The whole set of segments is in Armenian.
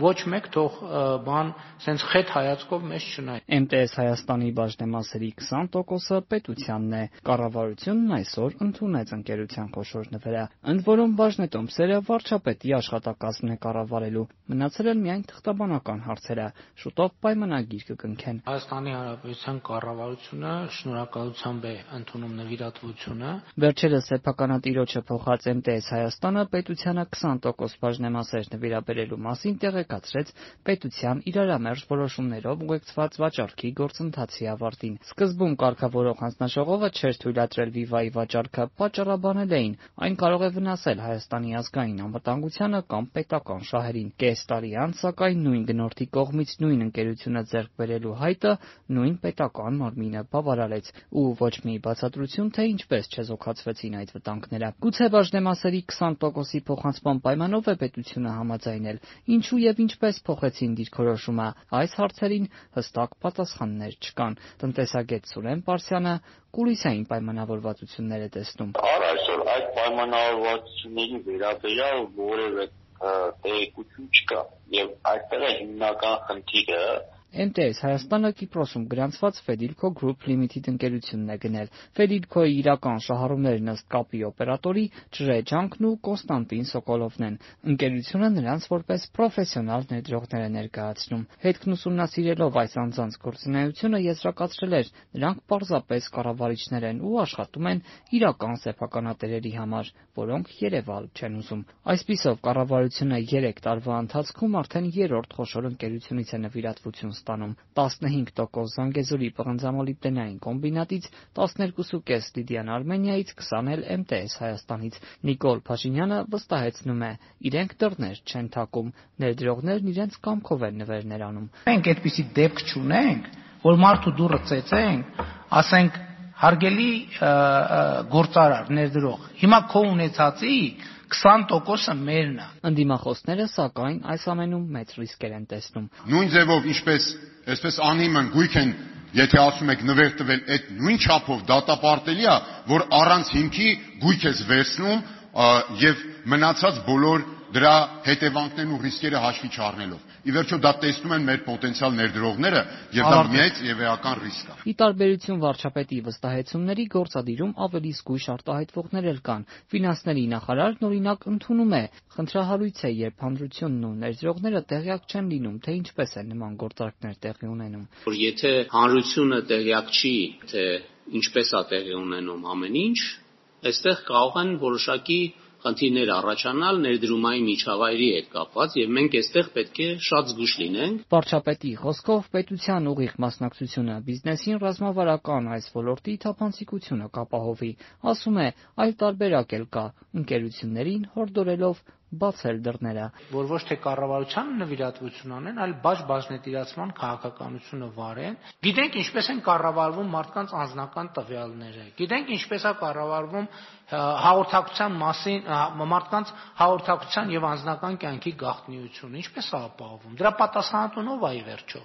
ոչ մեկ թող բան սենց խետ հայացքով մեզ չնայ։ MTS Հայաստանի բաժնեմասերի 20%-ը պետությանն է։ Կառավարությունն այսօր ընդունեց ընկերության խոշոր նվերը։ Ընդ որում բաժնետոմսերը վարչապետի աշխատակազմն է կառավարելու։ Մնացել են միայն թղթաբանական հարցերը։ Շուտով պայմանագիր կկնքեն։ Հայաստանի Հանրապետության կառավարությունը շնորհակալությամբ է ընդունում նվիրատվությունը։ Վերջերս սեփականատիրոջը փոխած MTS Հայաստանը պետությանը 20% բաժնեմասեր նվիրաբերելու մասին տեղեկացրեց պետության իրարամերժ որոշումներով ուղեկցված վաճառքի գործընթացի ավարտին։ Սկզբում կարգավորող հանձնաժողովը չէր թույլատրել Viva-ի վաճառքը, պատճառաբանել էին՝ այն կարող է վնասել Հայաստանի ազգային անվտանգությանը կամ պետական շահերին։ Կես տարի անց, սակայն, նույն գնորդի կողմից նույն ընկերությունը ձեռք բերելու հայտը նույն պետական մարմինը բավարարեց ու ոչ մի բացատրություն, թե ինչպես չեզոքացվեցին այդ վտանգները։ Գուցե բաժնեմասերի 20%-ի փոխանցման պայմանով է պետությունը համաձայնել։ Ինչու եւ ինչպես փոխեցին դիրքորոշումը, այս հարցերին հստակ պատասխաններ չկան։ Տնտեսագետ Սուրեն Պարսյանը կուլիսային պայմանավորվածություններ է տեսնում։ Առ այսօր այդ պայմանավորվածությունների վերաբերյալ որևէ տեղեկություն չկա եւ այստեղ է հիմնական խնդիրը MTS Հայաստանը Կիպրոսում գրանցված Fedilco Group Limited ընկերությունն է գնել։ Fedilco-ի իրական շահառուներն ըստ կապի օպերատորի Ջրե Ջանքն ու Կոստանտին Սոկոլովն են։ Ընկերությունը նրանց որպես պրոֆեսիոնալ ներդրողներ է ներկայացնում։ Հետքն ուսումնասիրելով այս անձանց գործունեությունը եզրակացրել էր, նրանք պարզապես կառավարիչներ են ու աշխատում են իրական սեփականատերերի համար, որոնք երևալ չեն ուզում։ Այսպիսով կառավարությունը 3 տարվա ընթացքում արդեն երրորդ խոշոր ընկերությունից է նվիրատվություն ստանում 15% Զանգեզուրի պղնձամոլիբդենային կոմբինատից, 12.5 Լիդիան Արմենիայից, 20 էլ MTS Հայաստանից։ Նիկոլ Փաշինյանը վստահեցնում է, իրենք դռներ չեն թակում, ներդրողներն իրենց կամքով են նվերներ անում։ Մենք այդպիսի դեպք չունենք, որ մարդու դուռը ծեծենք, ասենք հարգելի գործարար ներդրող, հիմա քո ունեցածի 20%-ը մերն է։ Ընդդիմախոսները, սակայն, այս ամենում մեծ ռիսկեր են տեսնում։ Նույն ձևով, ինչպես այսպես անիմն գույք են Եթե ասում եք նվեր տվել, այդ նույն չափով դատապարտելի է, որ առանց հիմքի գույք ես վերցնում եւ մնացած բոլոր դրա հետևանքներն ու ռիսկերը հաշվի չառնելով։ Ի վերջո դա տեսնում են մեր պոտենցիալ ներդրողները եւ դա մեծ եւ էական ռիսկ է։ Ի տարբերություն վարչապետի վստահեցումների գործադիրում ավելի զգույշ արտահայտվողներ էլ կան։ Ֆինանսների նախարարն օրինակ ընդունում է, խնդրահարույց է, երբ հանրությունն ու ներդրողները տեղյակ չեն լինում, թե ինչպես են նման գործարքներ տեղի ունենում։ Որ եթե հանրությունը տեղյակ չի, թե ինչպես է տեղի ունենում ամեն ինչ, այստեղ կարող են որոշակի խնդիրներ առաջանալ ներդրումային միջավայրի հետ կապված եւ մենք այստեղ պետք է շատ զգուշ լինենք։ Վարչապետի խոսքով պետության ուղիղ մասնակցությունը բիզնեսին ռազմավարական այս ոլորտի թափանցիկությունը կապահովի։ Ասում է, այլ տարբերակ էլ կա՝ ընկերություններին հորդորելով բացել դռները, որ ոչ թե կառավարությանը նվիրատվություն անեն, այլ բաց բաժնետիրացման քաղաքականությունը վարեն։ Գիտենք ինչպես են կառավարվում մարդկանց անձնական տվյալները։ Գիտենք ինչպես է կառավարվում հաղորդակցության մասին մարդկանց հաղորդակցության եւ անձնական կյանքի գաղտնիությունը։ Ինչպես է ապահովում։ Դրա պատասխանատունով է ի վերջո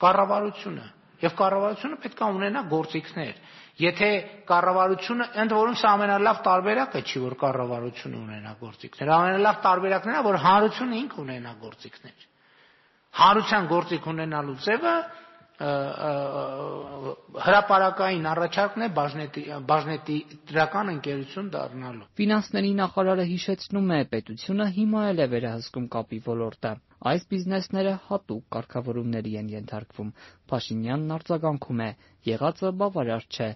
կառավարությունը։ Եվ կառավարությունը պետք է ունենա գործիքներ Եթե կառավարությունը ընդ որում սա ամենալավ տարբերակը չի, որ կառավարությունը ունենա գործիքներ։ Ամենալավ տարբերակն է, որ հանրությունը ինքը ունենա գործիքներ։ Հանրության գործիք ունենալու ձևը հրաապարակային առաջարկն է բաժնետի բաժնետի դրական ընկերություն դառնալու։ Ֆինանսների նախարարը հիշեցնում է, պետությունը հիմա էլ է վերահսկում կապի ոլորտը։ Այս բիզնեսները հատուկ կարգավորումների են ենթարկվում։ Փաշինյանն արձագանքում է. եղածը բավարար չէ,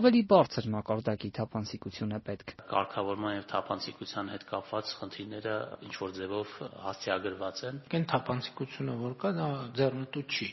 ավելի բարձր մակարդակի թափանցիկություն է պետք։ Կարգավորման եւ թափանցիկության հետ կապված խնդիրները ինչ որ ձևով հասցեագրված են։ Այն թափանցիկությունը, որ կա, դա ձեռնտու չի։